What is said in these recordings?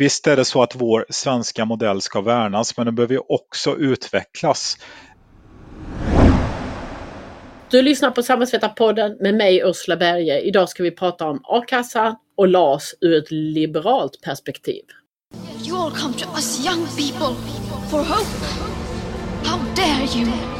visst är det så att vår svenska modell ska värnas, men den behöver också utvecklas. Du lyssnar på Samhällsvetarpodden med mig Ursula Berge. Idag ska vi prata om a-kassa och LAS ur ett liberalt perspektiv. You all come to us young people for hope. How dare you?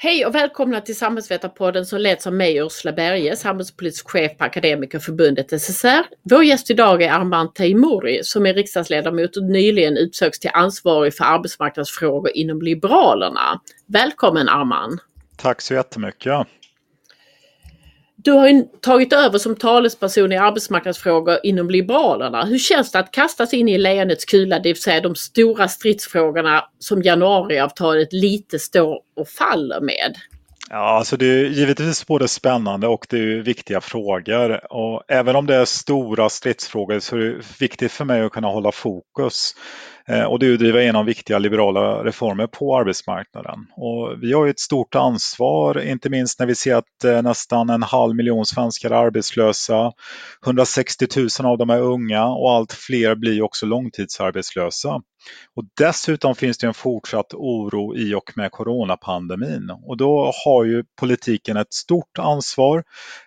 Hej och välkomna till Samhällsvetarpodden som leds av mig Ursula Berge, samhällspolitisk chef på Akademikerförbundet SSR. Vår gäst idag är Armand Teimouri som är riksdagsledamot och nyligen utsöks till ansvarig för arbetsmarknadsfrågor inom Liberalerna. Välkommen Armand! Tack så jättemycket! Du har ju tagit över som talesperson i arbetsmarknadsfrågor inom Liberalerna. Hur känns det att kastas in i leendets kula, det vill säga de stora stridsfrågorna som januariavtalet lite står och faller med? Ja, alltså det är givetvis både spännande och det är viktiga frågor. Och även om det är stora stridsfrågor så är det viktigt för mig att kunna hålla fokus. Eh, och det är att driva igenom viktiga liberala reformer på arbetsmarknaden. Och vi har ett stort ansvar, inte minst när vi ser att eh, nästan en halv miljon svenskar är arbetslösa. 160 000 av dem är unga och allt fler blir också långtidsarbetslösa. Och dessutom finns det en fortsatt oro i och med coronapandemin och då har ju politiken ett stort ansvar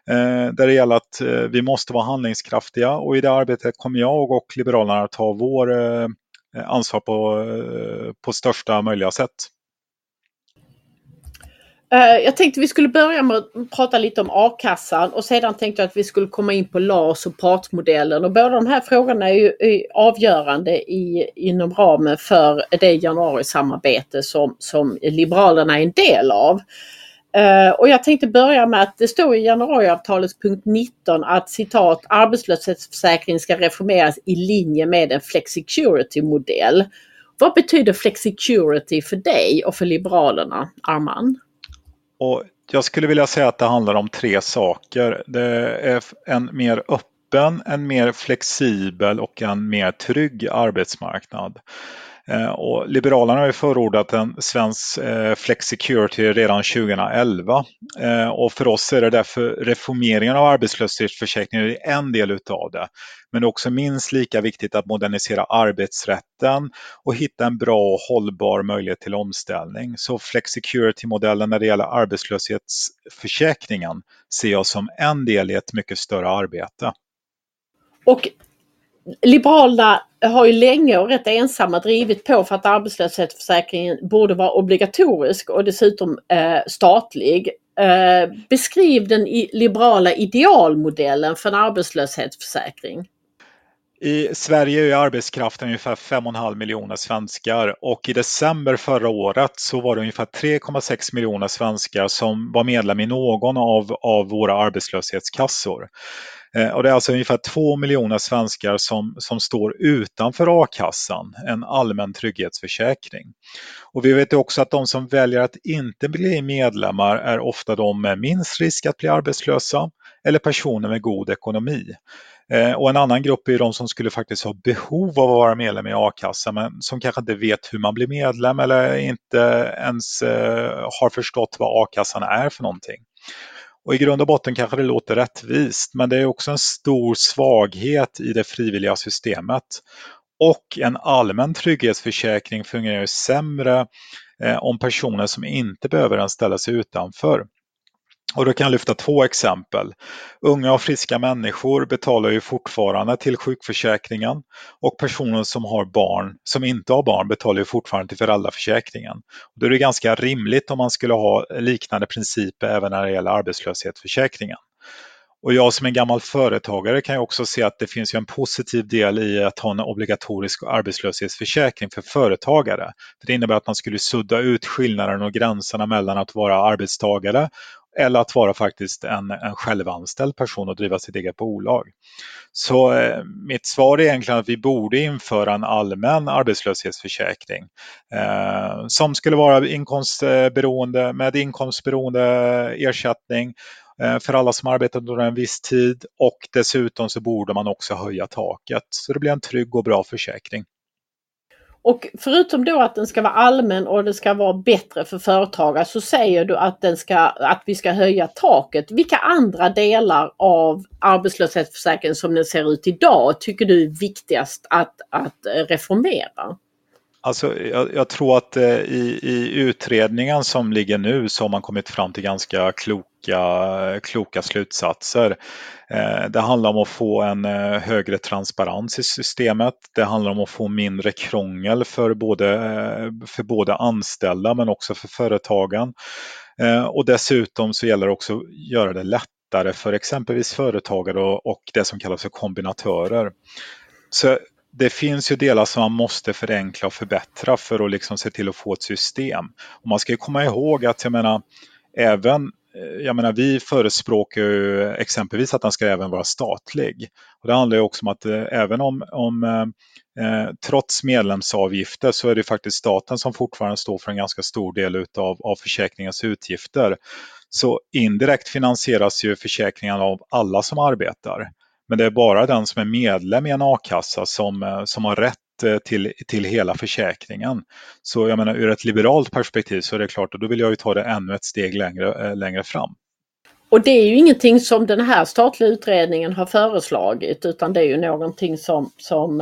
eh, där det gäller att eh, vi måste vara handlingskraftiga och i det arbetet kommer jag och Liberalerna att ta vår eh, Eh, ansvar på, eh, på största möjliga sätt. Eh, jag tänkte vi skulle börja med att prata lite om a-kassan och sedan tänkte jag att vi skulle komma in på LAS och partsmodellen och båda de här frågorna är ju avgörande i, inom ramen för det januarisamarbete som, som Liberalerna är en del av. Uh, och jag tänkte börja med att det står i januariavtalets punkt 19 att citat arbetslöshetsförsäkringen ska reformeras i linje med en flexicurity-modell. Vad betyder flexicurity för dig och för Liberalerna, Arman? Och jag skulle vilja säga att det handlar om tre saker. Det är en mer öppen, en mer flexibel och en mer trygg arbetsmarknad. Eh, och Liberalerna har ju förordat en svensk eh, flexicurity redan 2011 eh, och för oss är det därför reformeringen av arbetslöshetsförsäkringen är en del utav det. Men det är också minst lika viktigt att modernisera arbetsrätten och hitta en bra och hållbar möjlighet till omställning. Så flexicurity-modellen när det gäller arbetslöshetsförsäkringen ser jag som en del i ett mycket större arbete. Och Liberalerna har ju länge och rätt ensamma drivit på för att arbetslöshetsförsäkringen borde vara obligatorisk och dessutom eh, statlig. Eh, beskriv den liberala idealmodellen för en arbetslöshetsförsäkring. I Sverige är arbetskraften ungefär 5,5 miljoner svenskar och i december förra året så var det ungefär 3,6 miljoner svenskar som var medlem i någon av, av våra arbetslöshetskassor. Eh, och det är alltså ungefär två miljoner svenskar som, som står utanför a-kassan, en allmän trygghetsförsäkring. Och vi vet också att de som väljer att inte bli medlemmar är ofta de med minst risk att bli arbetslösa eller personer med god ekonomi. Eh, och en annan grupp är de som skulle faktiskt ha behov av att vara medlem i a-kassan men som kanske inte vet hur man blir medlem eller inte ens eh, har förstått vad a-kassan är för någonting. Och i grund och botten kanske det låter rättvist, men det är också en stor svaghet i det frivilliga systemet. Och en allmän trygghetsförsäkring fungerar sämre eh, om personer som inte behöver den ställer sig utanför. Och då kan jag lyfta två exempel. Unga och friska människor betalar ju fortfarande till sjukförsäkringen och personer som har barn, som inte har barn, betalar ju fortfarande till föräldraförsäkringen. Då är det ganska rimligt om man skulle ha liknande principer även när det gäller arbetslöshetsförsäkringen. Och jag som en gammal företagare kan ju också se att det finns ju en positiv del i att ha en obligatorisk arbetslöshetsförsäkring för företagare. För det innebär att man skulle sudda ut skillnaden och gränserna mellan att vara arbetstagare eller att vara faktiskt en, en självanställd person och driva sitt eget bolag. Så eh, mitt svar är egentligen att vi borde införa en allmän arbetslöshetsförsäkring eh, som skulle vara inkomstberoende, med inkomstberoende ersättning eh, Eh, för alla som arbetat under en viss tid och dessutom så borde man också höja taket så det blir en trygg och bra försäkring. Och förutom då att den ska vara allmän och det ska vara bättre för företagare så säger du att, den ska, att vi ska höja taket. Vilka andra delar av arbetslöshetsförsäkringen som den ser ut idag tycker du är viktigast att, att eh, reformera? Alltså, jag, jag, tror att eh, i, i utredningen som ligger nu så har man kommit fram till ganska kloka, kloka slutsatser. Eh, det handlar om att få en eh, högre transparens i systemet. Det handlar om att få mindre krångel för både, eh, för både anställda men också för företagen. Eh, och dessutom så gäller det också att göra det lättare för exempelvis företagare och det som kallas för kombinatörer. Så det finns ju delar som man måste förenkla och förbättra för att liksom se till att få ett system. Och man ska komma ihåg att jag menar, även eh, jag menar, vi förespråkar ju exempelvis att den ska även vara statlig. Och det handlar ju också om att eh, även om, om eh, eh, trots medlemsavgifter så är det faktiskt staten som fortfarande står för en ganska stor del utav, av försäkringens utgifter. Så indirekt finansieras ju försäkringen av alla som arbetar. Men det är bara den som är medlem i en a-kassa som, eh, som har rätt eh, till, till hela försäkringen. Så jag menar ur ett liberalt perspektiv så är det klart, och då vill jag ju ta det ännu ett steg längre, eh, längre fram. Och det är ju ingenting som den här statliga utredningen har föreslagit utan det är ju någonting som, som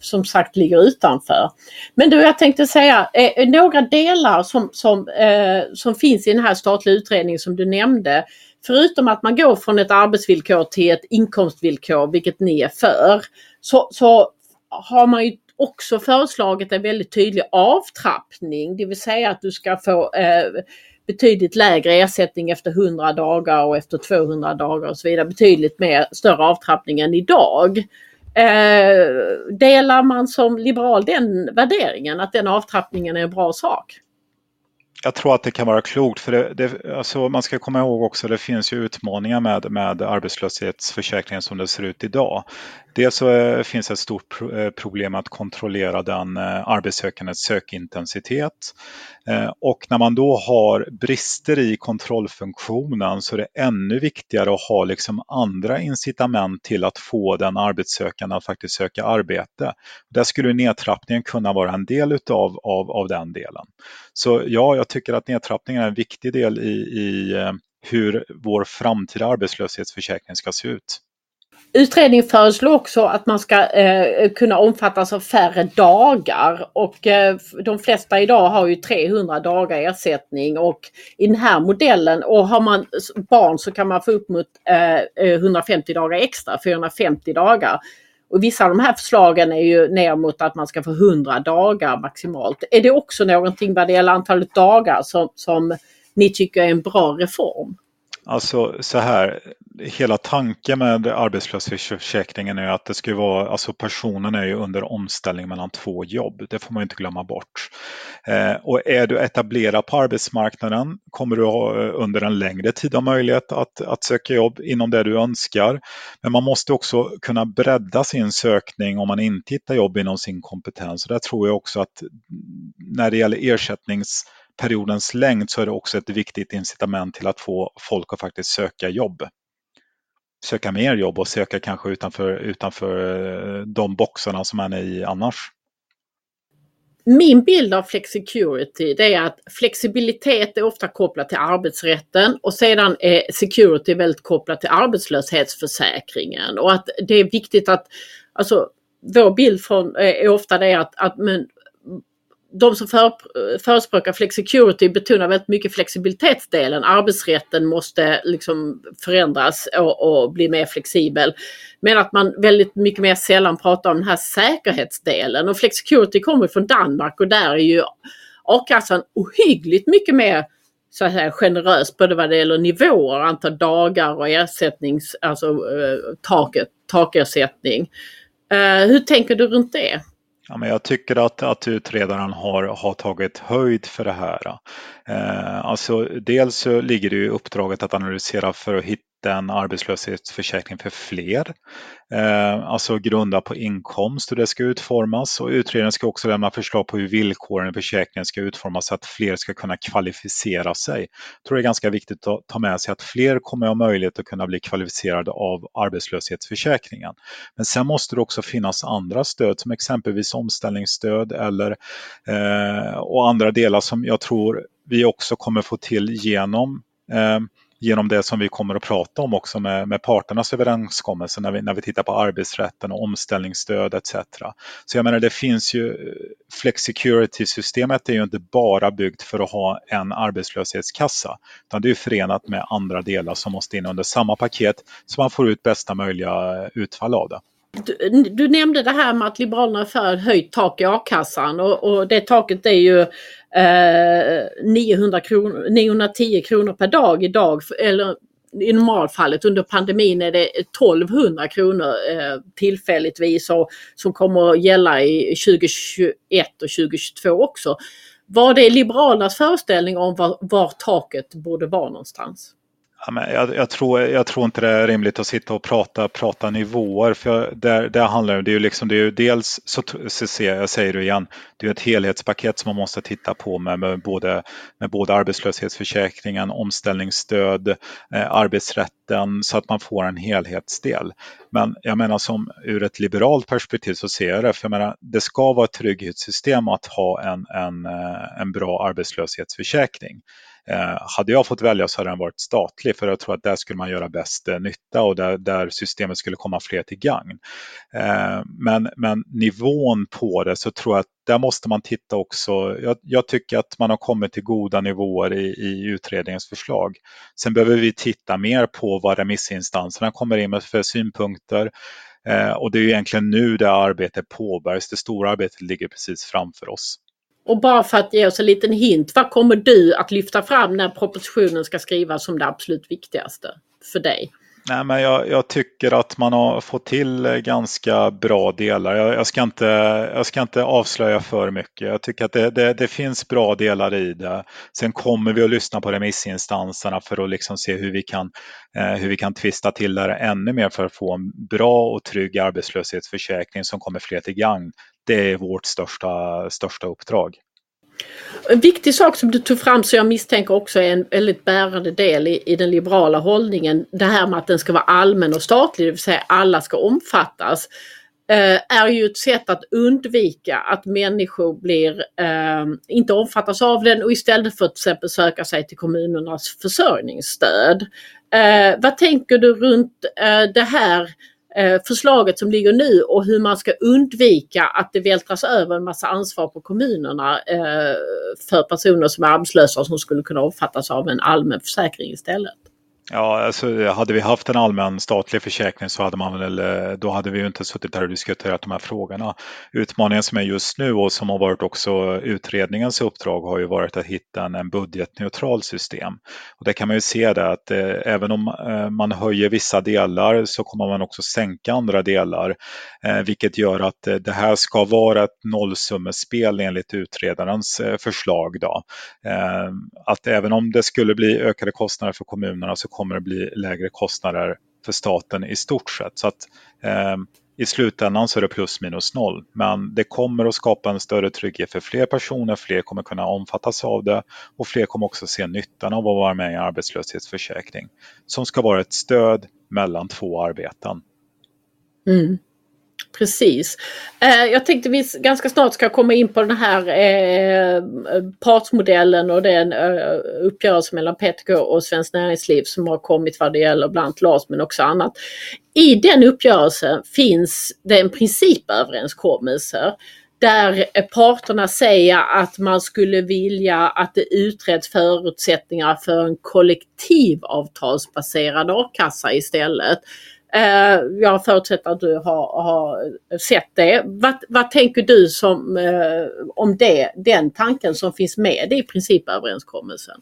som sagt ligger utanför. Men du, jag tänkte säga eh, några delar som, som, eh, som finns i den här statliga utredningen som du nämnde förutom att man går från ett arbetsvillkor till ett inkomstvillkor, vilket ni är för, så, så har man ju också föreslagit en väldigt tydlig avtrappning, det vill säga att du ska få eh, betydligt lägre ersättning efter 100 dagar och efter 200 dagar och så vidare. Betydligt mer, större avtrappning än idag. Eh, delar man som liberal den värderingen att den avtrappningen är en bra sak? Jag tror att det kan vara klokt för det, det, alltså man ska komma ihåg också att det finns ju utmaningar med, med arbetslöshetsförsäkringen som det ser ut idag. Dels så eh, finns ett stort eh, problem att kontrollera den eh, arbetssökandes sökintensitet. Och när man då har brister i kontrollfunktionen så är det ännu viktigare att ha liksom andra incitament till att få den arbetssökande att faktiskt söka arbete. Där skulle nedtrappningen kunna vara en del utav, av, av den delen. Så ja, jag tycker att nedtrappningen är en viktig del i, i hur vår framtida arbetslöshetsförsäkring ska se ut. Utredningen föreslår också att man ska eh, kunna omfattas av färre dagar och eh, de flesta idag har ju 300 dagar ersättning och i den här modellen och har man barn så kan man få upp mot eh, eh 150 dagar extra, 450 dagar. Och vissa av de här förslagen är ju ner mot att man ska få 100 dagar maximalt. Är det också någonting vad det gäller antalet dagar som, som ni tycker är en bra reform? Alltså så här, hela tanken med arbetslöshetsförsäkringen är att det ska vara, alltså personen är ju under omställning mellan två jobb, det får man inte glömma bort. Eh, och är du etablerad på arbetsmarknaden kommer du ha, eh, under en längre tid ha möjlighet att, att söka jobb inom det du önskar. Men man måste också kunna bredda sin sökning om man inte hittar jobb inom sin kompetens. Och där tror jag också att mm, när det gäller ersättnings periodens längd så är det också ett viktigt incitament till att få folk att faktiskt söka jobb. Söka mer jobb och söka kanske utanför, utanför eh, de boxarna som man är i annars. Min bild av flexicurity det är att flexibilitet är ofta kopplat till arbetsrätten och sedan är security väldigt kopplat till arbetslöshetsförsäkringen och att det är viktigt att, alltså vår bild från, eh, är ofta det att, att men de som för, förespråkar flexicurity betonar väldigt mycket flexibilitetsdelen. Arbetsrätten måste liksom förändras och, och, bli mer flexibel. Men att man väldigt mycket mer sällan pratar om den här säkerhetsdelen. Och flexicurity kommer från Danmark och där är ju a-kassan ohyggligt mycket mer så att säga, generös både vad det gäller nivåer, antal dagar och ersättnings, alltså eh, taket, takersättning. Eh, hur tänker du runt det? Ja, men jag tycker att, att utredaren har, har tagit höjd för det här. Eh, alltså, dels så ligger det i uppdraget att analysera för att hitta en arbetslöshetsförsäkring för fler. Eh, alltså grunda på inkomst hur det ska utformas och utredningen ska också lämna förslag på hur villkoren i försäkringen ska utformas så att fler ska kunna kvalificera sig. Jag tror det är ganska viktigt att ta med sig att fler kommer att ha möjlighet att kunna bli kvalificerade av arbetslöshetsförsäkringen. Men sen måste det också finnas andra stöd som exempelvis omställningsstöd eller eh, och andra delar som jag tror vi också kommer få till genom eh, genom det som vi kommer att prata om också med, med parternas överenskommelse när vi, när vi tittar på arbetsrätten och omställningsstöd etc. Så jag menar det finns ju, flexicurity-systemet är ju inte bara byggt för att ha en arbetslöshetskassa utan det är förenat med andra delar som måste in under samma paket så man får ut bästa möjliga utfall av det. Du, du, nämnde det här med att Liberalerna är för höjt tak i a-kassan och, och det taket är ju eh, 900 kronor, 910 kronor per dag idag. Eller i normalfallet under pandemin är det 1200 kronor eh, tillfälligtvis och, som kommer att gälla i 2021 och 2022 också. Vad är Liberalernas föreställning om var, var taket borde vara någonstans? Ja, men jag, jag, tror, jag tror inte det är rimligt att sitta och prata, prata nivåer för där, där handlar det ju liksom, det är ju dels så, så ser jag säger det igen, det är ett helhetspaket som man måste titta på med, med, både, med både arbetslöshetsförsäkringen, omställningsstöd, eh, arbetsrätten så att man får en helhetsdel. Men jag menar som ur ett liberalt perspektiv så ser jag det, för jag menar, det ska vara ett trygghetssystem att ha en, en, eh, en bra arbetslöshetsförsäkring. Eh, hade jag fått välja så hade den varit statlig för jag tror att där skulle man göra bäst eh, nytta och där, där systemet skulle komma fler till gagn. Eh, men, men nivån på det så tror jag att där måste man titta också. Jag, jag, tycker att man har kommit till goda nivåer i, i utredningens förslag. Sen behöver vi titta mer på vad remissinstanserna kommer in med för synpunkter. Eh, och det är egentligen nu det arbetet påbörjas. Det stora arbetet ligger precis framför oss. Och bara för att ge oss en liten hint, vad kommer du att lyfta fram när propositionen ska skrivas som det absolut viktigaste för dig? Nej, men jag, jag, tycker att man har fått till ganska bra delar. Jag, jag, ska, inte, jag ska inte avslöja för mycket. Jag tycker att det, det, det, finns bra delar i det. Sen kommer vi att lyssna på remissinstanserna för att liksom se hur vi kan, eh, hur vi kan twista till det ännu mer för att få en bra och trygg arbetslöshetsförsäkring som kommer fler till gagn det är vårt största, största uppdrag. En viktig sak som du tog fram som jag misstänker också är en väldigt bärande del i, i, den liberala hållningen. Det här med att den ska vara allmän och statlig, det vill säga alla ska omfattas. Eh, är ju ett sätt att undvika att människor blir, eh, inte omfattas av den och istället för att till exempel söka sig till kommunernas försörjningsstöd. Eh, vad tänker du runt eh, det här Eh, förslaget som ligger nu och hur man ska undvika att det vältras över en massa ansvar på kommunerna eh, för personer som är arbetslösa och som skulle kunna omfattas av en allmän försäkring istället. Ja, alltså, hade vi haft en allmän statlig försäkring så hade man väl, eh, då hade vi ju inte suttit här och diskuterat de här frågorna. Utmaningen som är just nu och som har varit också utredningens uppdrag har ju varit att hitta en, en budgetneutral system. Och det kan man ju se det att eh, även om eh, man höjer vissa delar så kommer man också sänka andra delar, eh, vilket gör att eh, det här ska vara ett nollsummespel enligt utredarens eh, förslag. Då. Eh, att även om det skulle bli ökade kostnader för kommunerna så kommer det bli lägre kostnader för staten i stort sett. Så att, eh, i slutändan så är det plus minus noll. Men det kommer att skapa en större trygghet för fler personer, fler kommer kunna omfattas av det och fler kommer också se nyttan av att vara med i en arbetslöshetsförsäkring som ska vara ett stöd mellan två arbeten. Mm. Precis. Eh, jag tänkte vi ganska snart ska komma in på den här eh, partsmodellen och den eh, uppgörelse mellan PTK och Svenskt Näringsliv som har kommit vad det gäller bland annat LAS men också annat. I den uppgörelsen finns det en principöverenskommelse där eh, parterna säger att man skulle vilja att det utreds förutsättningar för en kollektivavtalsbaserad a-kassa istället. Eh, jag förutsätter att du har, har sett det. Vad, vad tänker du som, eh, om det, den tanken som finns med i principöverenskommelsen?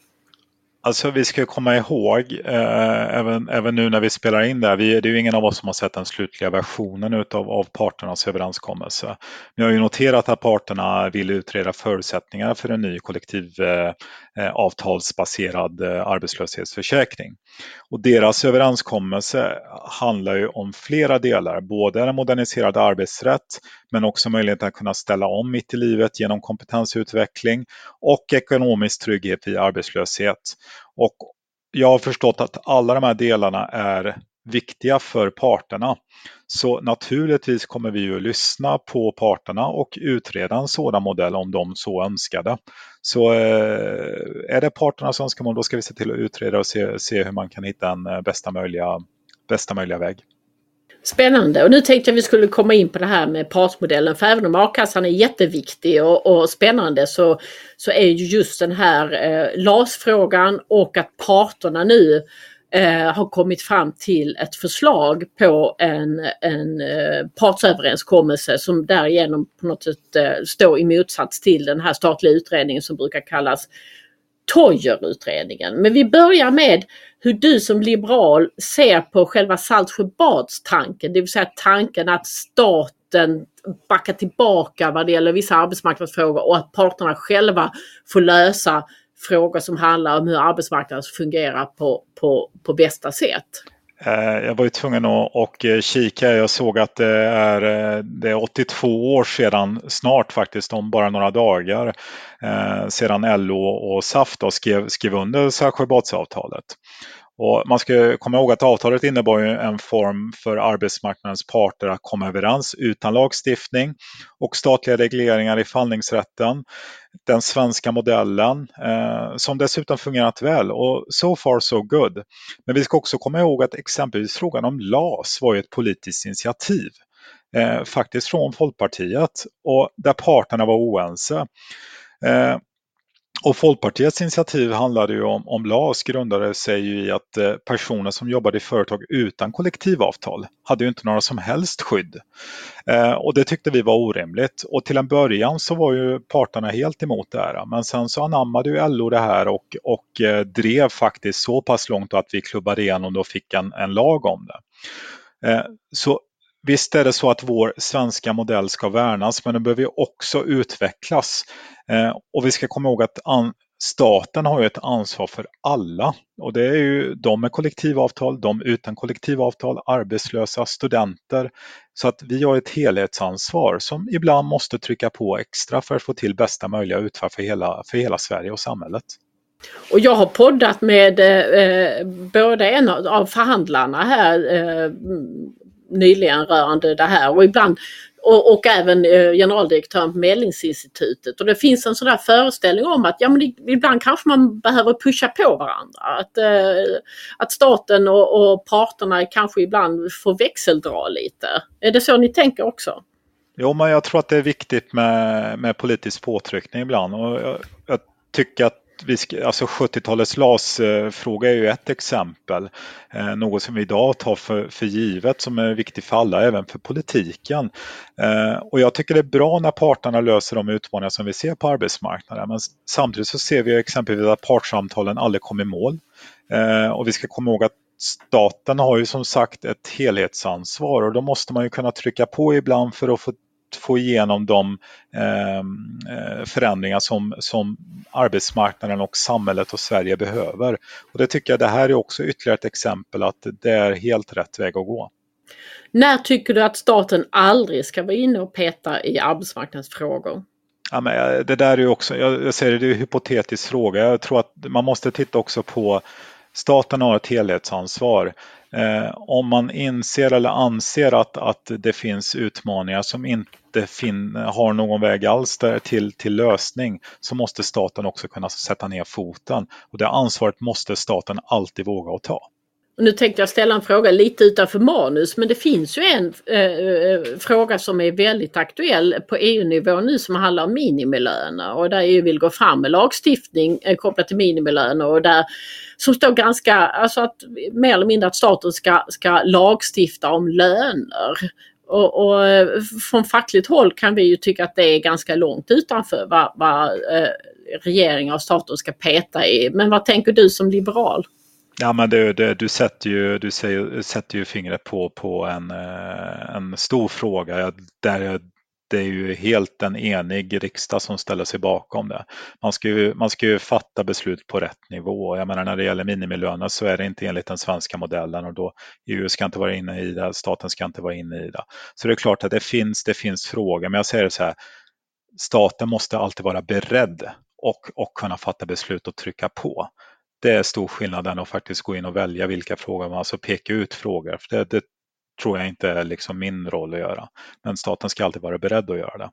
Alltså vi ska komma ihåg, eh, även, även nu när vi spelar in det här, vi, det är ju ingen av oss som har sett den slutliga versionen utav, av parternas överenskommelse. Men jag har ju noterat att parterna vill utreda förutsättningarna för en ny kollektiv eh, Eh, avtalsbaserad eh, arbetslöshetsförsäkring. Och deras överenskommelse handlar ju om flera delar, både en moderniserad arbetsrätt men också möjligheten att kunna ställa om mitt i livet genom kompetensutveckling och ekonomisk trygghet vid arbetslöshet. Och jag har förstått att alla de här delarna är viktiga för parterna. Så naturligtvis kommer vi att lyssna på parterna och utreda en sådan modell om de så önskade. Så eh, är det parternas önskemål då ska vi se till att utreda och se, se hur man kan hitta en eh, bästa möjliga, bästa möjliga väg. Spännande och nu tänkte jag vi skulle komma in på det här med partsmodellen för även om a-kassan är jätteviktig och, och spännande så, så är ju just den här eh, LAS-frågan och att parterna nu eh, har kommit fram till ett förslag på en, en eh, partsöverenskommelse som därigenom på något sätt eh, står i motsats till den här statliga utredningen som brukar kallas Toijerutredningen. Men vi börjar med hur du som liberal ser på själva Saltsjöbadstanken, det vill säga tanken att staten backar tillbaka vad det gäller vissa arbetsmarknadsfrågor och att parterna själva får lösa frågor som handlar om hur arbetsmarknaden fungerar på, på, på bästa sätt. Eh, jag var ju tvungen att och eh, kika. Jag såg att det är, eh, det är 82 år sedan, snart faktiskt, om bara några dagar, sedan LO och SAF då skrev, skrev under Saltsjöbadsavtalet. Och man ska komma ihåg att avtalet innebar en form för arbetsmarknadens parter att komma överens utan lagstiftning och statliga regleringar i förhandlingsrätten. Den svenska modellen eh, som dessutom fungerat väl och so far so good. Men vi ska också komma ihåg att exempelvis frågan om LAS var ett politiskt initiativ eh, faktiskt från Folkpartiet och där parterna var oense. Eh, och Folkpartiets initiativ handlade ju om, om LAS grundade sig ju i att eh, personer som jobbade i företag utan kollektivavtal hade ju inte några som helst skydd. Eh, och det tyckte vi var orimligt och till en början så var ju parterna helt emot det här men sen så anammade ju LO det här och, och eh, drev faktiskt så pass långt att vi klubbade igenom och fick en, en lag om det. Eh, så Visst är det så att vår svenska modell ska värnas men den behöver också utvecklas. Eh, och vi ska komma ihåg att staten har ju ett ansvar för alla och det är ju de med kollektivavtal, de utan kollektivavtal, arbetslösa, studenter. Så att vi har ett helhetsansvar som ibland måste trycka på extra för att få till bästa möjliga utfall för hela, för hela Sverige och samhället. Och jag har poddat med eh, eh både en av förhandlarna här eh, nyligen rörande det här och ibland och, och även eh, generaldirektören på Medlingsinstitutet. Och det finns en sån där föreställning om att ja, men ibland kanske man behöver pusha på varandra. Att, eh, att staten och, och parterna kanske ibland får växeldra lite. Är det så ni tänker också? Jo, men jag tror att det är viktigt med, med politisk påtryckning ibland och jag, jag tycker att alltså 70-talets LAS-fråga är ju ett exempel. Eh, något som vi idag tar för, för givet som är viktigt för alla, även för politiken. Eh, och jag tycker det är bra när parterna löser de utmaningar som vi ser på arbetsmarknaden. Men samtidigt så ser vi exempelvis att partssamtalen aldrig kom i mål. Eh, och vi ska komma ihåg att staten har ju som sagt ett helhetsansvar och då måste man ju kunna trycka på ibland för att få få igenom de ehm, eh, förändringar som, som arbetsmarknaden och samhället och Sverige behöver. Och det tycker jag det här är också ytterligare ett exempel att det är helt rätt väg att gå. När tycker du att staten aldrig ska vara inne och peta i arbetsmarknadsfrågor? Ja, men eh, det där är ju också, jag säger det, det är en hypotetisk fråga. Jag tror att man måste titta också på Staten har ett helhetsansvar. Eh, om man inser eller anser att, att det finns utmaningar som inte fin, har någon väg alls där till, till lösning så måste staten också kunna sätta ner foten. Och det ansvaret måste staten alltid våga att ta. Nu tänkte jag ställa en fråga lite utanför manus men det finns ju en eh, eh fråga som är väldigt aktuell på EU-nivå nu som handlar om minimilöner och där EU vill gå fram med lagstiftning eh, kopplat till minimilöner och där som står ganska, alltså att mer eller mindre att staten ska, ska lagstifta om löner. Och, och eh, från fackligt håll kan vi ju tycka att det är ganska långt utanför vad, vad eh, regeringar och staten ska peta i. Men vad tänker du som liberal? Ja, men du, du, du sätter ju, du säger, sätter ju fingret på, på en, eh, en stor fråga där det är ju helt en enig riksdag som ställer sig bakom det. Man ska ju, man ska ju fatta beslut på rätt nivå. Jag menar när det gäller minimilöner så är det inte enligt den svenska modellen och då EU ska inte vara inne i det, staten ska inte vara inne i det. Så det är klart att det finns, det finns frågor, men jag säger så här, staten måste alltid vara beredd och, och kunna fatta beslut och trycka på. Det är stor skillnad än att faktiskt gå in och välja vilka frågor man, alltså peka ut frågor. För det, det tror jag inte är liksom min roll att göra. Men staten ska alltid vara beredd att göra det.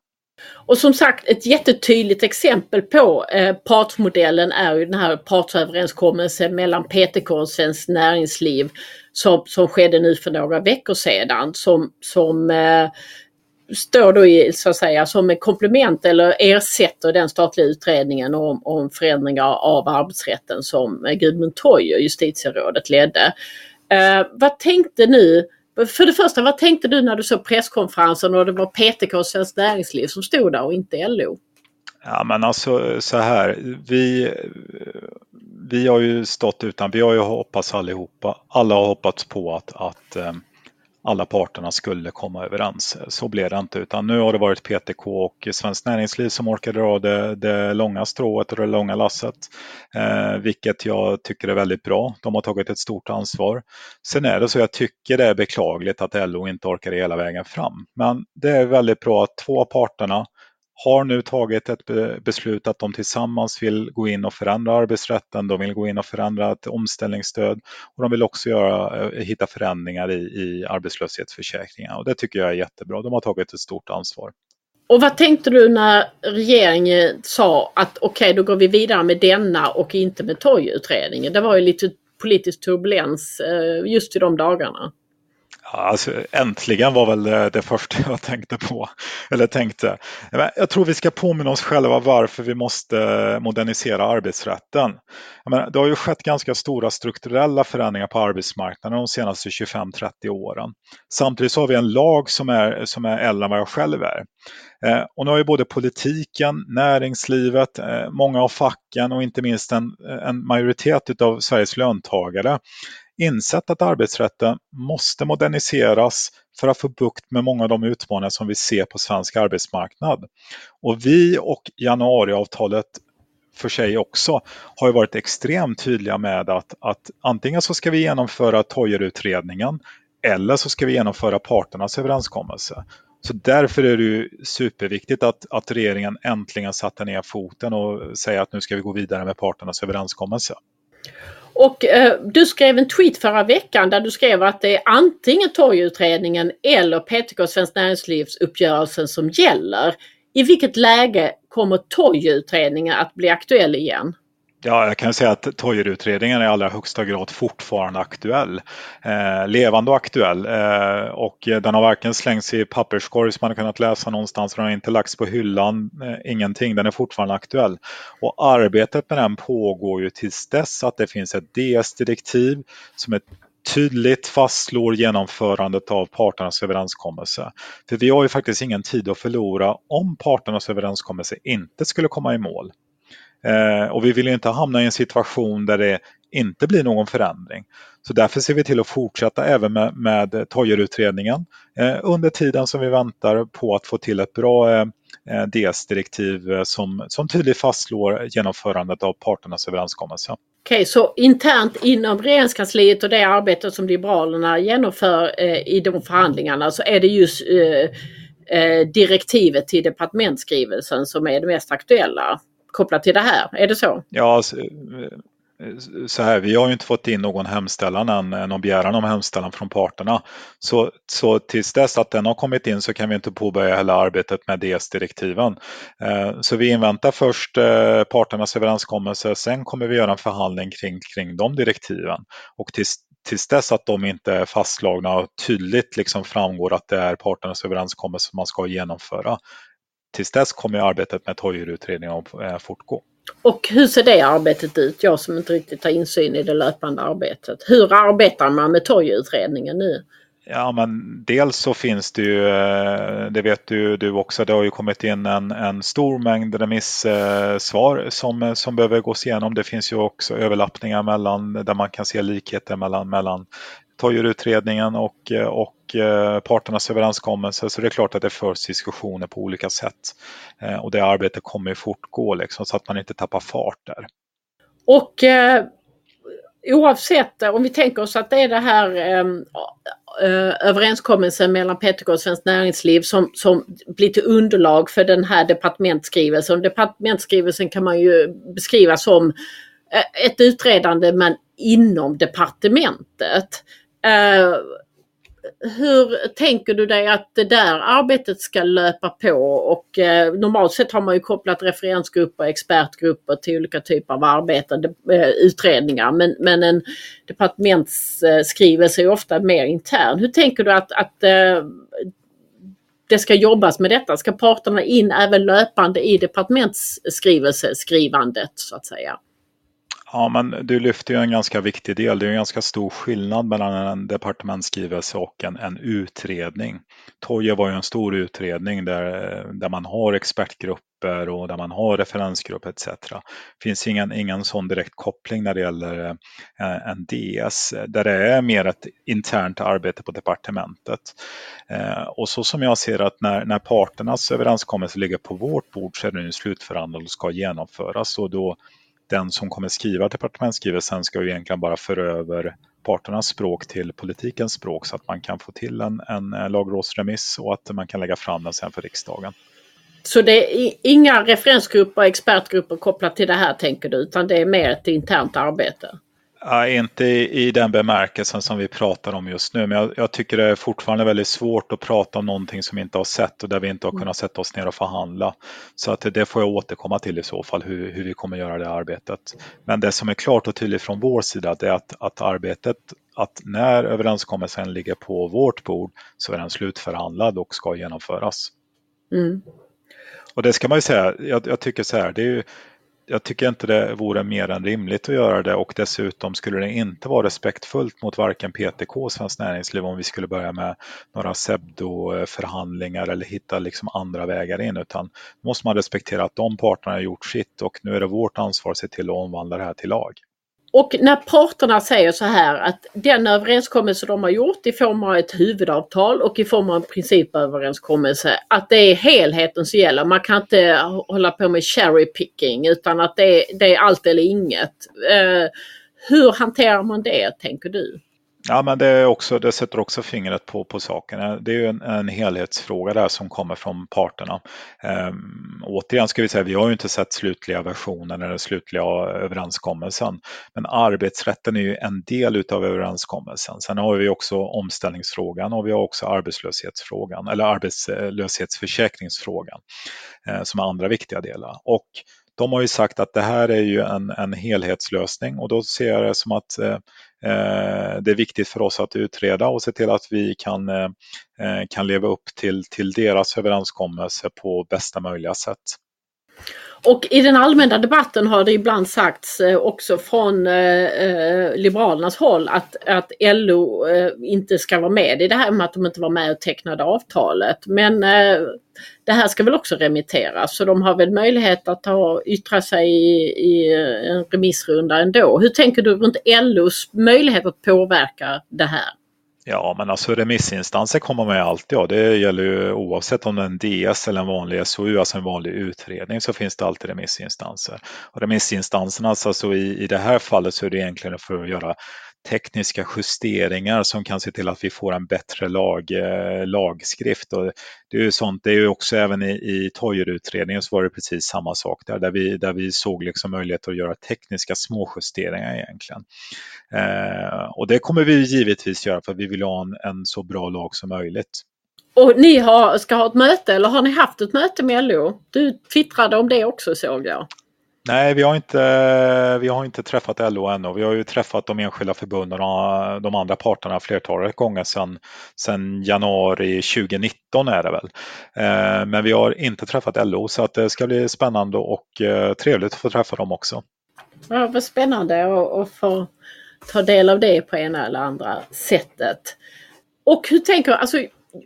Och som sagt ett jättetydligt exempel på eh, partsmodellen är ju den här partsöverenskommelsen mellan PTK och Svenskt Näringsliv som, som skedde nu för några veckor sedan som, som eh, står då i, så att säga som ett komplement eller ersätter den statliga utredningen om, om förändringar av arbetsrätten som eh, Gudmund Toijer, justitierådet, ledde. Eh, vad tänkte nu för det första, vad tänkte du när du såg presskonferensen och det var PTK och Svenskt Näringsliv som stod där och inte LO? Ja men alltså så här, vi, vi har ju stått utan, vi har ju hoppats allihopa, alla har hoppats på att, att eh, alla parterna skulle komma överens. Så blev det inte utan nu har det varit PTK och Svenskt Näringsliv som orkade dra det, det långa strået och det långa lasset. Eh, vilket jag tycker är väldigt bra. De har tagit ett stort ansvar. Sen är det så jag tycker det är beklagligt att LO inte orkade hela vägen fram. Men det är väldigt bra att två av parterna har nu tagit ett beslut att de tillsammans vill gå in och förändra arbetsrätten, de vill gå in och förändra ett omställningsstöd och de vill också göra, eh, hitta förändringar i, i arbetslöshetsförsäkringen och det tycker jag är jättebra. De har tagit ett stort ansvar. Och vad tänkte du när regeringen sa att okej, okay, då går vi vidare med denna och inte med Toy-utredningen? Det var ju lite politisk turbulens eh, just i de dagarna. Alltså, äntligen var väl det, det första jag tänkte på. Eller tänkte. Jag tror vi ska påminna oss själva varför vi måste modernisera arbetsrätten. Menar, det har ju skett ganska stora strukturella förändringar på arbetsmarknaden de senaste 25-30 åren. Samtidigt så har vi en lag som är, som är äldre än vad jag själv är. Eh, och nu har ju både politiken, näringslivet, eh, många av facken och inte minst en, en majoritet av Sveriges löntagare insett att arbetsrätten måste moderniseras för att få bukt med många av de utmaningar som vi ser på svensk arbetsmarknad. Och vi och januariavtalet för sig också har ju varit extremt tydliga med att, att antingen så ska vi genomföra Toijerutredningen eller så ska vi genomföra parternas överenskommelse. Så därför är det ju superviktigt att, att regeringen äntligen satte ner foten och säger att nu ska vi gå vidare med parternas överenskommelse. Och eh, du skrev en tweet förra veckan där du skrev att det är antingen torgutredningen eller PTK Svenskt Näringslivs uppgörelsen som gäller. I vilket läge kommer torgutredningen att bli aktuell igen? Ja, jag kan säga att Toijerutredningen är i allra högsta grad fortfarande aktuell. Eh, levande och aktuell. Eh, och den har varken slängts i papperskorg som man har kunnat läsa någonstans, den har inte lagts på hyllan, eh, ingenting. Den är fortfarande aktuell. Och arbetet med den pågår ju tills dess att det finns ett DS-direktiv som är tydligt fastslår genomförandet av parternas överenskommelse. För vi har ju faktiskt ingen tid att förlora om parternas överenskommelse inte skulle komma i mål. Eh, och vi vill inte hamna i en situation där det inte blir någon förändring. Så därför ser vi till att fortsätta även med, med Toijerutredningen eh, under tiden som vi väntar på att få till ett bra eh, eh DS-direktiv eh, som, som tydligt fastslår genomförandet av parternas överenskommelse. Okej, okay, så internt inom regeringskansliet och det arbete som Liberalerna genomför eh, i de förhandlingarna så är det just eh, eh, direktivet till departementsskrivelsen som är det mest aktuella? Kopplat till det här. Är det så? Ja, eh, så här, vi har ju inte fått in någon hemställan än, eh, någon begäran om hemställan från parterna. Så, så tills dess att den har kommit in så kan vi inte påbörja hela arbetet med DS-direktiven. Eh, så vi inväntar först parternas överenskommelse, sen kommer vi göra en förhandling kring, kring de direktiven. Och tills, tills dess att de inte är fastslagna och tydligt liksom framgår att det är parternas överenskommelse man ska genomföra, tills dess kommer arbetet med Toijerutredningen att eh, fortgå. Och hur ser det arbetet ut? Jag som inte riktigt har insyn i det löpande arbetet. Hur arbetar man med Toijerutredningen nu? Ja, men dels så finns det ju, eh, det vet du, du också, det har ju kommit in en, en stor mängd remissvar som, som behöver gås igenom. Det finns ju också överlappningar mellan, där man kan se likheter mellan, mellan Toijerutredningen och, och Eh, parternas överenskommelse. Så det är klart att det förs diskussioner på olika sätt. Eh, och det arbetet kommer ju fortgå liksom, så att man inte tappar fart där. Och eh, oavsett eh, om vi tänker oss att det är det här eh, överenskommelsen mellan PTK och Svenskt Näringsliv som, som blir till underlag för den här departementsskrivelsen. Departementsskrivelsen kan man ju beskriva som ett utredande men inom departementet hur tänker du dig att det där arbetet ska löpa på? Och eh, normalt sett har man ju kopplat referensgrupper, expertgrupper till olika typer av arbeten, eh, utredningar. Men, men en departementsskrivelse är ofta mer intern. Hur tänker du att, att eh, det ska jobbas med detta? Ska parterna in även löpande i departementsskrivelseskrivandet så att säga? Ja, men du lyfter ju en ganska viktig del. Det är en ganska stor skillnad mellan en departementsskrivelse och en, en utredning. Toje var ju en stor utredning där, där man har expertgrupper och där man har referensgrupp etc. Det finns ingen, ingen sån direkt koppling när det gäller eh, en DS där det är mer ett internt arbete på departementet. Eh, och så som jag ser att när, när parternas överenskommelse ligger på vårt bord så är den slutförhandlad och ska genomföras och då den som kommer skriva departementsskrivelsen ska ju egentligen bara föra över parternas språk till politikens språk så att man kan få till en, en eh, lagrådsremiss och att man kan lägga fram den sen för riksdagen. Så det är inga referensgrupper, och expertgrupper kopplat till det här tänker du, utan det är mer ett internt arbete? Ja, inte i, den bemärkelsen som vi pratar om just nu, men jag, jag, tycker det är fortfarande väldigt svårt att prata om någonting som vi inte har sett och där vi inte har kunnat sätta oss ner och förhandla. Så att det får jag återkomma till i så fall, hur, hur vi kommer göra det arbetet. Men det som är klart och tydligt från vår sida, det är att, att arbetet, att när överenskommelsen ligger på vårt bord så är den slutförhandlad och ska genomföras. Mm. Och det ska man ju säga, jag, jag tycker så här, det är ju, jag tycker inte det vore mer än rimligt att göra det och dessutom skulle det inte vara respektfullt mot varken PTK och Svenskt Näringsliv om vi skulle börja med några SEBDO-förhandlingar eller hitta liksom andra vägar in utan måste man respektera att de parterna har gjort sitt och nu är det vårt ansvar att se till att omvandla det här till lag. Och när parterna säger så här att den överenskommelse de har gjort i form av ett huvudavtal och i form av en principöverenskommelse, att det är helheten som gäller. Man kan inte hålla på med cherry picking utan att det är, det är allt eller inget. Eh, hur hanterar man det tänker du? Ja, men det, är också, det sätter också fingret på, på saken. Det är ju en, en helhetsfråga där som kommer från parterna. Ehm, återigen ska vi säga, vi har ju inte sett slutliga versionen eller slutliga överenskommelsen. Men arbetsrätten är ju en del utav överenskommelsen. Sen har vi också omställningsfrågan och vi har också arbetslöshetsfrågan eller arbetslöshetsförsäkringsfrågan eh, som är andra viktiga delar. Och de har ju sagt att det här är ju en, en helhetslösning och då ser jag det som att eh, eh, Eh, det är viktigt för oss att utreda och se till att vi kan, eh, eh, kan leva upp till, till deras överenskommelse på bästa möjliga sätt. Och i den allmänna debatten har det ibland sagts eh, också från eh, eh, Liberalernas håll att, att LO eh, inte ska vara med i det här med att de inte var med och tecknade avtalet. Men eh, det här ska väl också remitteras så de har väl möjlighet att ta, yttra sig i, i eh, en remissrunda ändå. Hur tänker du runt LOs möjlighet att påverka det här? Ja, men alltså remissinstanser kommer med alltid. ha. Det gäller ju oavsett om det är en DS eller en vanlig SOU, alltså en vanlig utredning, så finns det alltid remissinstanser. Och remissinstanserna, alltså i, i det här fallet så är det egentligen för att göra tekniska justeringar som kan se till att vi får en bättre lag, eh, lagskrift. Och det är ju sånt, det är ju också även i, i Toijerutredningen så var det precis samma sak där, där vi, där vi såg liksom möjligheter att göra tekniska småjusteringar egentligen. Eh, och det kommer vi givetvis göra för vi vill ha en, en så bra lag som möjligt. Och ni har, ska ha ett möte eller har ni haft ett möte med LO? Du twittrade om det också såg jag. Nej, vi har, inte, vi har inte träffat LO ännu. Vi har ju träffat de enskilda förbunden och de andra parterna flertalet gånger sedan, sedan januari 2019 är det väl. Eh, men vi har inte träffat LO så att det ska bli spännande och eh, trevligt att få träffa dem också. Ja, vad spännande att få ta del av det på ena eller andra sättet. Och hur tänker alltså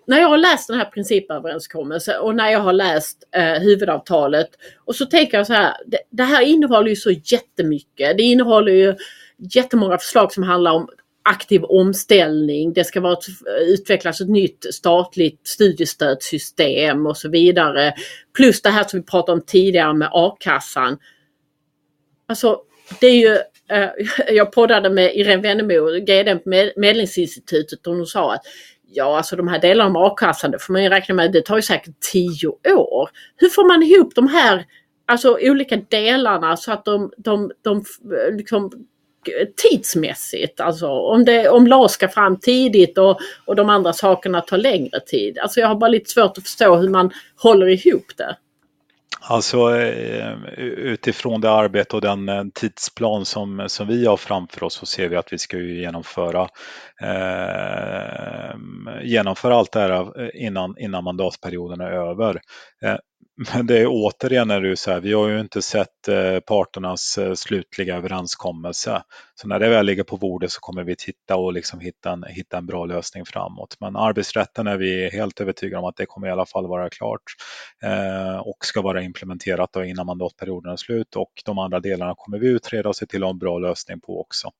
när jag har läst den här principöverenskommelsen och när jag har läst eh, huvudavtalet och så tänker jag så här, det, det, här innehåller ju så jättemycket. Det innehåller ju jättemånga förslag som handlar om aktiv omställning, det ska vara eh, utvecklas ett nytt statligt studiestödssystem och så vidare. Plus det här som vi pratade om tidigare med a-kassan. Alltså det är ju, eh, jag poddade med Irene Wennemo, GD på Medlingsinstitutet och hon sa att Ja, alltså de här delarna om a-kassan, det får man ju räkna med, det tar ju säkert tio år. Hur får man ihop de här alltså, olika delarna så att de, de, de liksom, tidsmässigt, alltså om, det, om LAS ska fram tidigt och, och de andra sakerna tar längre tid. Alltså jag har bara lite svårt att förstå hur man håller ihop det. Alltså eh, utifrån det arbete och den eh, tidsplan som, som vi har framför oss så ser vi att vi ska genomföra, eh, genomföra allt det här eh, innan, innan mandatperioden är över. Eh, men det är återigen är det så här, vi har ju inte sett eh, parternas eh, slutliga överenskommelse. Så när det väl ligger på bordet så kommer vi titta och liksom hitta, en, hitta en bra lösning framåt. Men arbetsrätten är vi helt övertygade om att det kommer i alla fall vara klart eh, och ska vara implementerat då innan mandatperioden är slut och de andra delarna kommer vi utreda och se till att ha en bra lösning på också.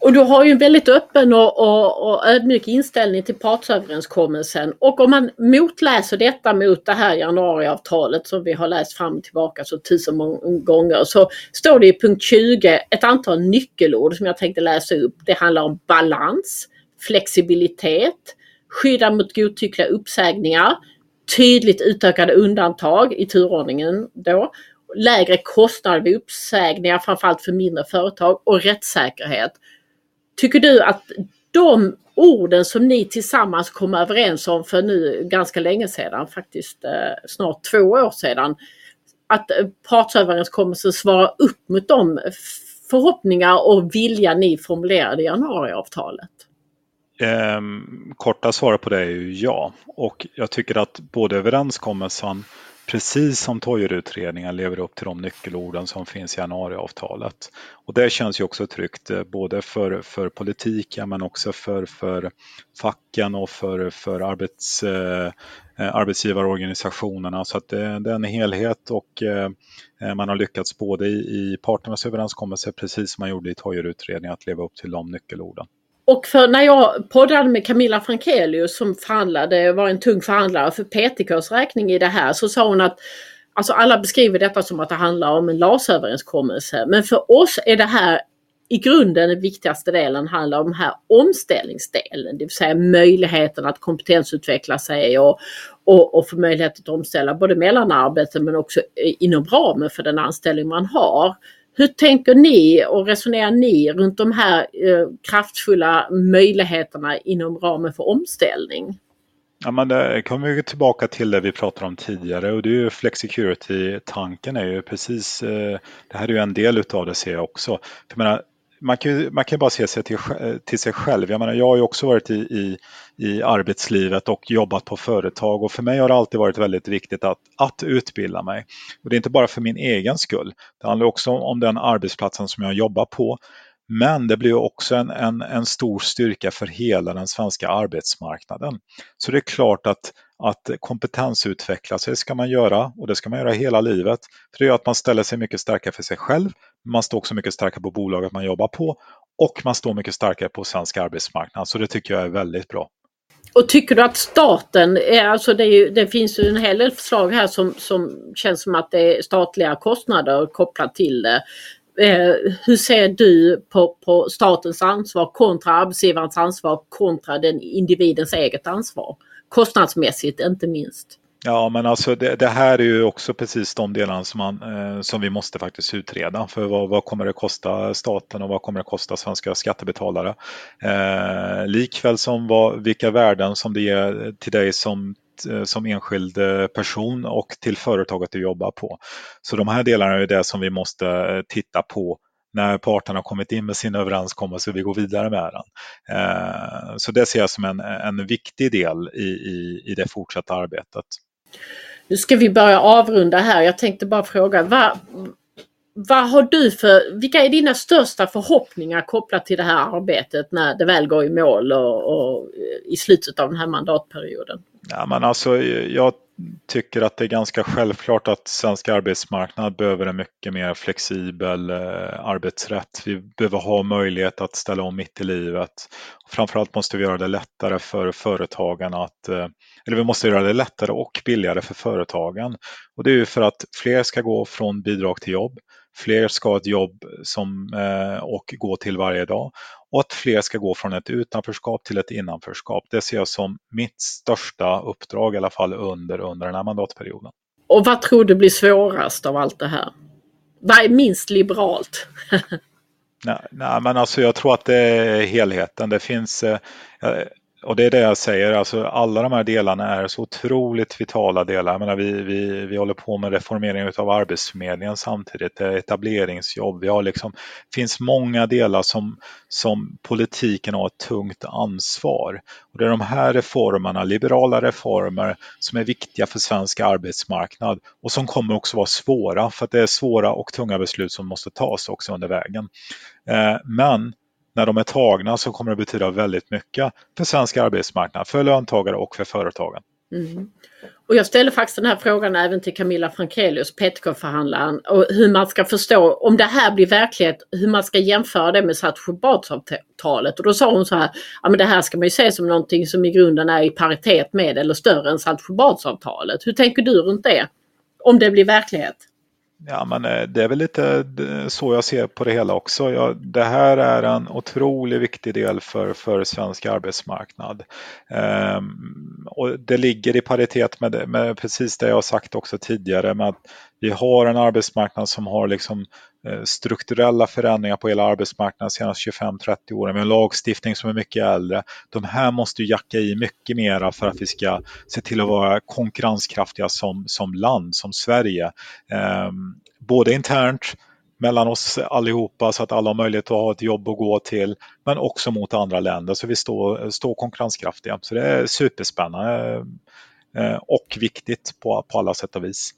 Och du har ju en väldigt öppen och, och, och ödmjuk inställning till partsöverenskommelsen. Och om man motläser detta mot det här januariavtalet som vi har läst fram och tillbaka så tusen gånger så står det i punkt 20 ett antal nyckelord som jag tänkte läsa upp. Det handlar om balans, flexibilitet, skydda mot godtyckliga uppsägningar, tydligt utökade undantag i turordningen då, lägre kostnader vid uppsägningar framförallt för mindre företag och rättssäkerhet. Tycker du att de orden som ni tillsammans kom överens om för nu ganska länge sedan, faktiskt eh, snart två år sedan, att eh, partsöverenskommelsen svarar upp mot de förhoppningar och vilja ni formulerade i januariavtalet? Eh, korta svaret på det är ju ja. Och jag tycker att både överenskommelsen precis som Toijerutredningen lever upp till de nyckelorden som finns i januariavtalet. Och det känns ju också tryggt eh, både för, för politiken men också för, för facken och för, för arbets, eh, eh arbetsgivarorganisationerna. Så att det, det, är en helhet och eh, eh, man har lyckats både i, i parternas överenskommelse precis som man gjorde i Toijerutredningen att leva upp till de nyckelorden. Och för när jag poddade med Camilla Frankelius som förhandlade, var en tung förhandlare för PTKs räkning i det här, så sa hon att Alltså alla beskriver detta som att det handlar om en LAS-överenskommelse. Men för oss är det här i grunden den viktigaste delen handlar om den här omställningsdelen. Det vill säga möjligheten att kompetensutveckla sig och, och, och få möjlighet att omställa både mellan arbeten men också inom ramen för den anställning man har. Hur tänker ni och resonerar ni runt de här eh, kraftfulla möjligheterna inom ramen för omställning? Ja, men det kommer vi tillbaka till det vi pratade om tidigare och det är ju flexicurity-tanken är ju precis, eh, det här är ju en del utav det ser jag också. Jag menar, man kan, man kan bara se sig till, eh, till sig själv. Jag, menar, jag har ju också varit i, i, i arbetslivet och jobbat på företag och för mig har det alltid varit väldigt viktigt att, att utbilda mig. Och det är inte bara för min egen skull. Det handlar också om den arbetsplatsen som jag jobbar på. Men det blir också en, en, en stor styrka för hela den svenska arbetsmarknaden. Så det är klart att, att kompetensutveckla sig ska man göra och det ska man göra hela livet. För det gör att man ställer sig mycket starkare för sig själv, man står också mycket starkare på bolaget man jobbar på och man står mycket starkare på svensk arbetsmarknad. Så det tycker jag är väldigt bra. Och tycker du att staten, alltså det, ju, det, finns ju en hel del förslag här som, som känns som att det är statliga kostnader kopplat till det. Eh, hur ser du på, på statens ansvar kontra arbetsgivarens ansvar kontra den individens eget ansvar? Kostnadsmässigt inte minst. Ja, men alltså det, det, här är ju också precis de delarna som, man, eh, som vi måste faktiskt utreda. För vad, vad, kommer det kosta staten och vad kommer det kosta svenska skattebetalare? Eh, likväl som vad, vilka värden som det ger till dig som eh, som enskild eh, person och till företaget du jobbar på. Så de här delarna är det som vi måste eh, titta på när parterna har kommit in med sin överenskommelse och vi går vidare med den. Eh, så det ser jag som en, en viktig del i, i, i det fortsatta arbetet. Nu ska vi börja avrunda här. Jag tänkte bara fråga, vad, vad har du för, vilka är dina största förhoppningar kopplat till det här arbetet när det väl går i mål och, och i slutet av den här mandatperioden? Ja, men alltså, jag tycker att det är ganska självklart att svensk arbetsmarknad behöver en mycket mer flexibel eh, arbetsrätt. Vi behöver ha möjlighet att ställa om mitt i livet. Framförallt måste vi göra det lättare för företagen att, eh, eller vi måste göra det lättare och billigare för företagen. Och det är ju för att fler ska gå från bidrag till jobb. Fler ska ha ett jobb som, eh, och gå till varje dag och att fler ska gå från ett utanförskap till ett innanförskap. Det ser jag som mitt största uppdrag i alla fall under, under den här mandatperioden. Och vad tror du blir svårast av allt det här? Vad är minst liberalt? nej, nej, men alltså jag tror att det är helheten. Det finns, eh, och det är det jag säger, alltså alla de här delarna är så otroligt vitala delar. Jag menar, vi, vi, vi håller på med reformering av Arbetsförmedlingen samtidigt, det är etableringsjobb. Vi har liksom, det finns många delar som, som politiken har ett tungt ansvar. Och det är de här reformerna, liberala reformer, som är viktiga för svensk arbetsmarknad och som kommer också vara svåra, för att det är svåra och tunga beslut som måste tas också under vägen. Eh, men när de är tagna så kommer det betyda väldigt mycket för svensk arbetsmarknad, för löntagare och för företagen. Mm. Och jag ställer faktiskt den här frågan även till Camilla Frankelius, PTK-förhandlaren, och hur man ska förstå, om det här blir verklighet, hur man ska jämföra det med Saltsjöbadsavtalet. Och då sa hon så här, ja men det här ska man ju se som någonting som i grunden är i paritet med eller större än Saltsjöbadsavtalet. Hur tänker du runt det? Om det blir verklighet? Ja, men eh, det är väl lite så jag ser på det hela också. Ja, det här är en otroligt viktig del för, för svensk arbetsmarknad. Ehm, och det ligger i paritet med, med precis det jag sagt också tidigare med att vi har en arbetsmarknad som har liksom eh, strukturella förändringar på hela arbetsmarknaden de senaste 25-30 åren med en lagstiftning som är mycket äldre. De här måste ju jacka i mycket mera för att vi ska se till att vara konkurrenskraftiga som, som land, som Sverige. Eh, både internt mellan oss allihopa så att alla har möjlighet att ha ett jobb att gå till men också mot andra länder så vi står, står konkurrenskraftiga. Så det är superspännande eh, och viktigt på, på alla sätt och vis.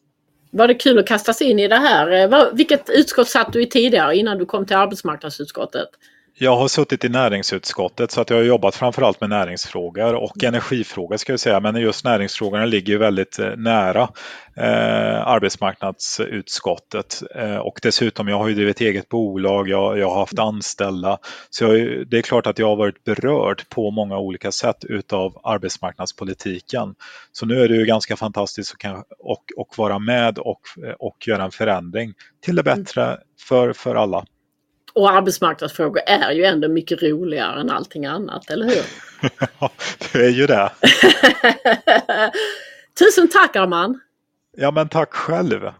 Var det kul att kastas in i det här? Eh, vilket utskott satt du i tidigare innan du kom till arbetsmarknadsutskottet? Jag har suttit i näringsutskottet så att jag har jobbat framförallt med näringsfrågor och energifrågor ska jag säga. Men just näringsfrågorna ligger ju väldigt eh, nära eh, arbetsmarknadsutskottet. Eh, och dessutom, jag har ju drivit eget bolag, jag, jag har haft anställda. Så jag, det är klart att jag har varit berörd på många olika sätt utav arbetsmarknadspolitiken. Så nu är det ju ganska fantastiskt att kan, och, och vara med och, och göra en förändring till det bättre för, för alla. Och arbetsmarknadsfrågor är ju ändå mycket roligare än allting annat, eller hur? Ja, det är ju det. Tusen tack Arman! Ja men tack själv!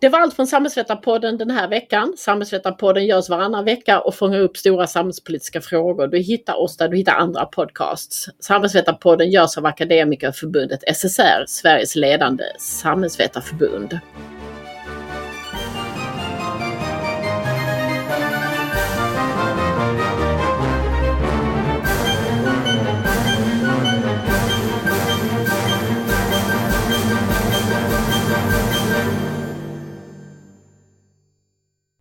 Det var allt från Samhällsvetarpodden den här veckan. Samhällsvetarpodden görs varannan vecka och fångar upp stora samhällspolitiska frågor. Du hittar oss där du hittar andra podcasts. Samhällsvetarpodden görs av Akademikerförbundet SSR, Sveriges ledande samhällsvetarförbund.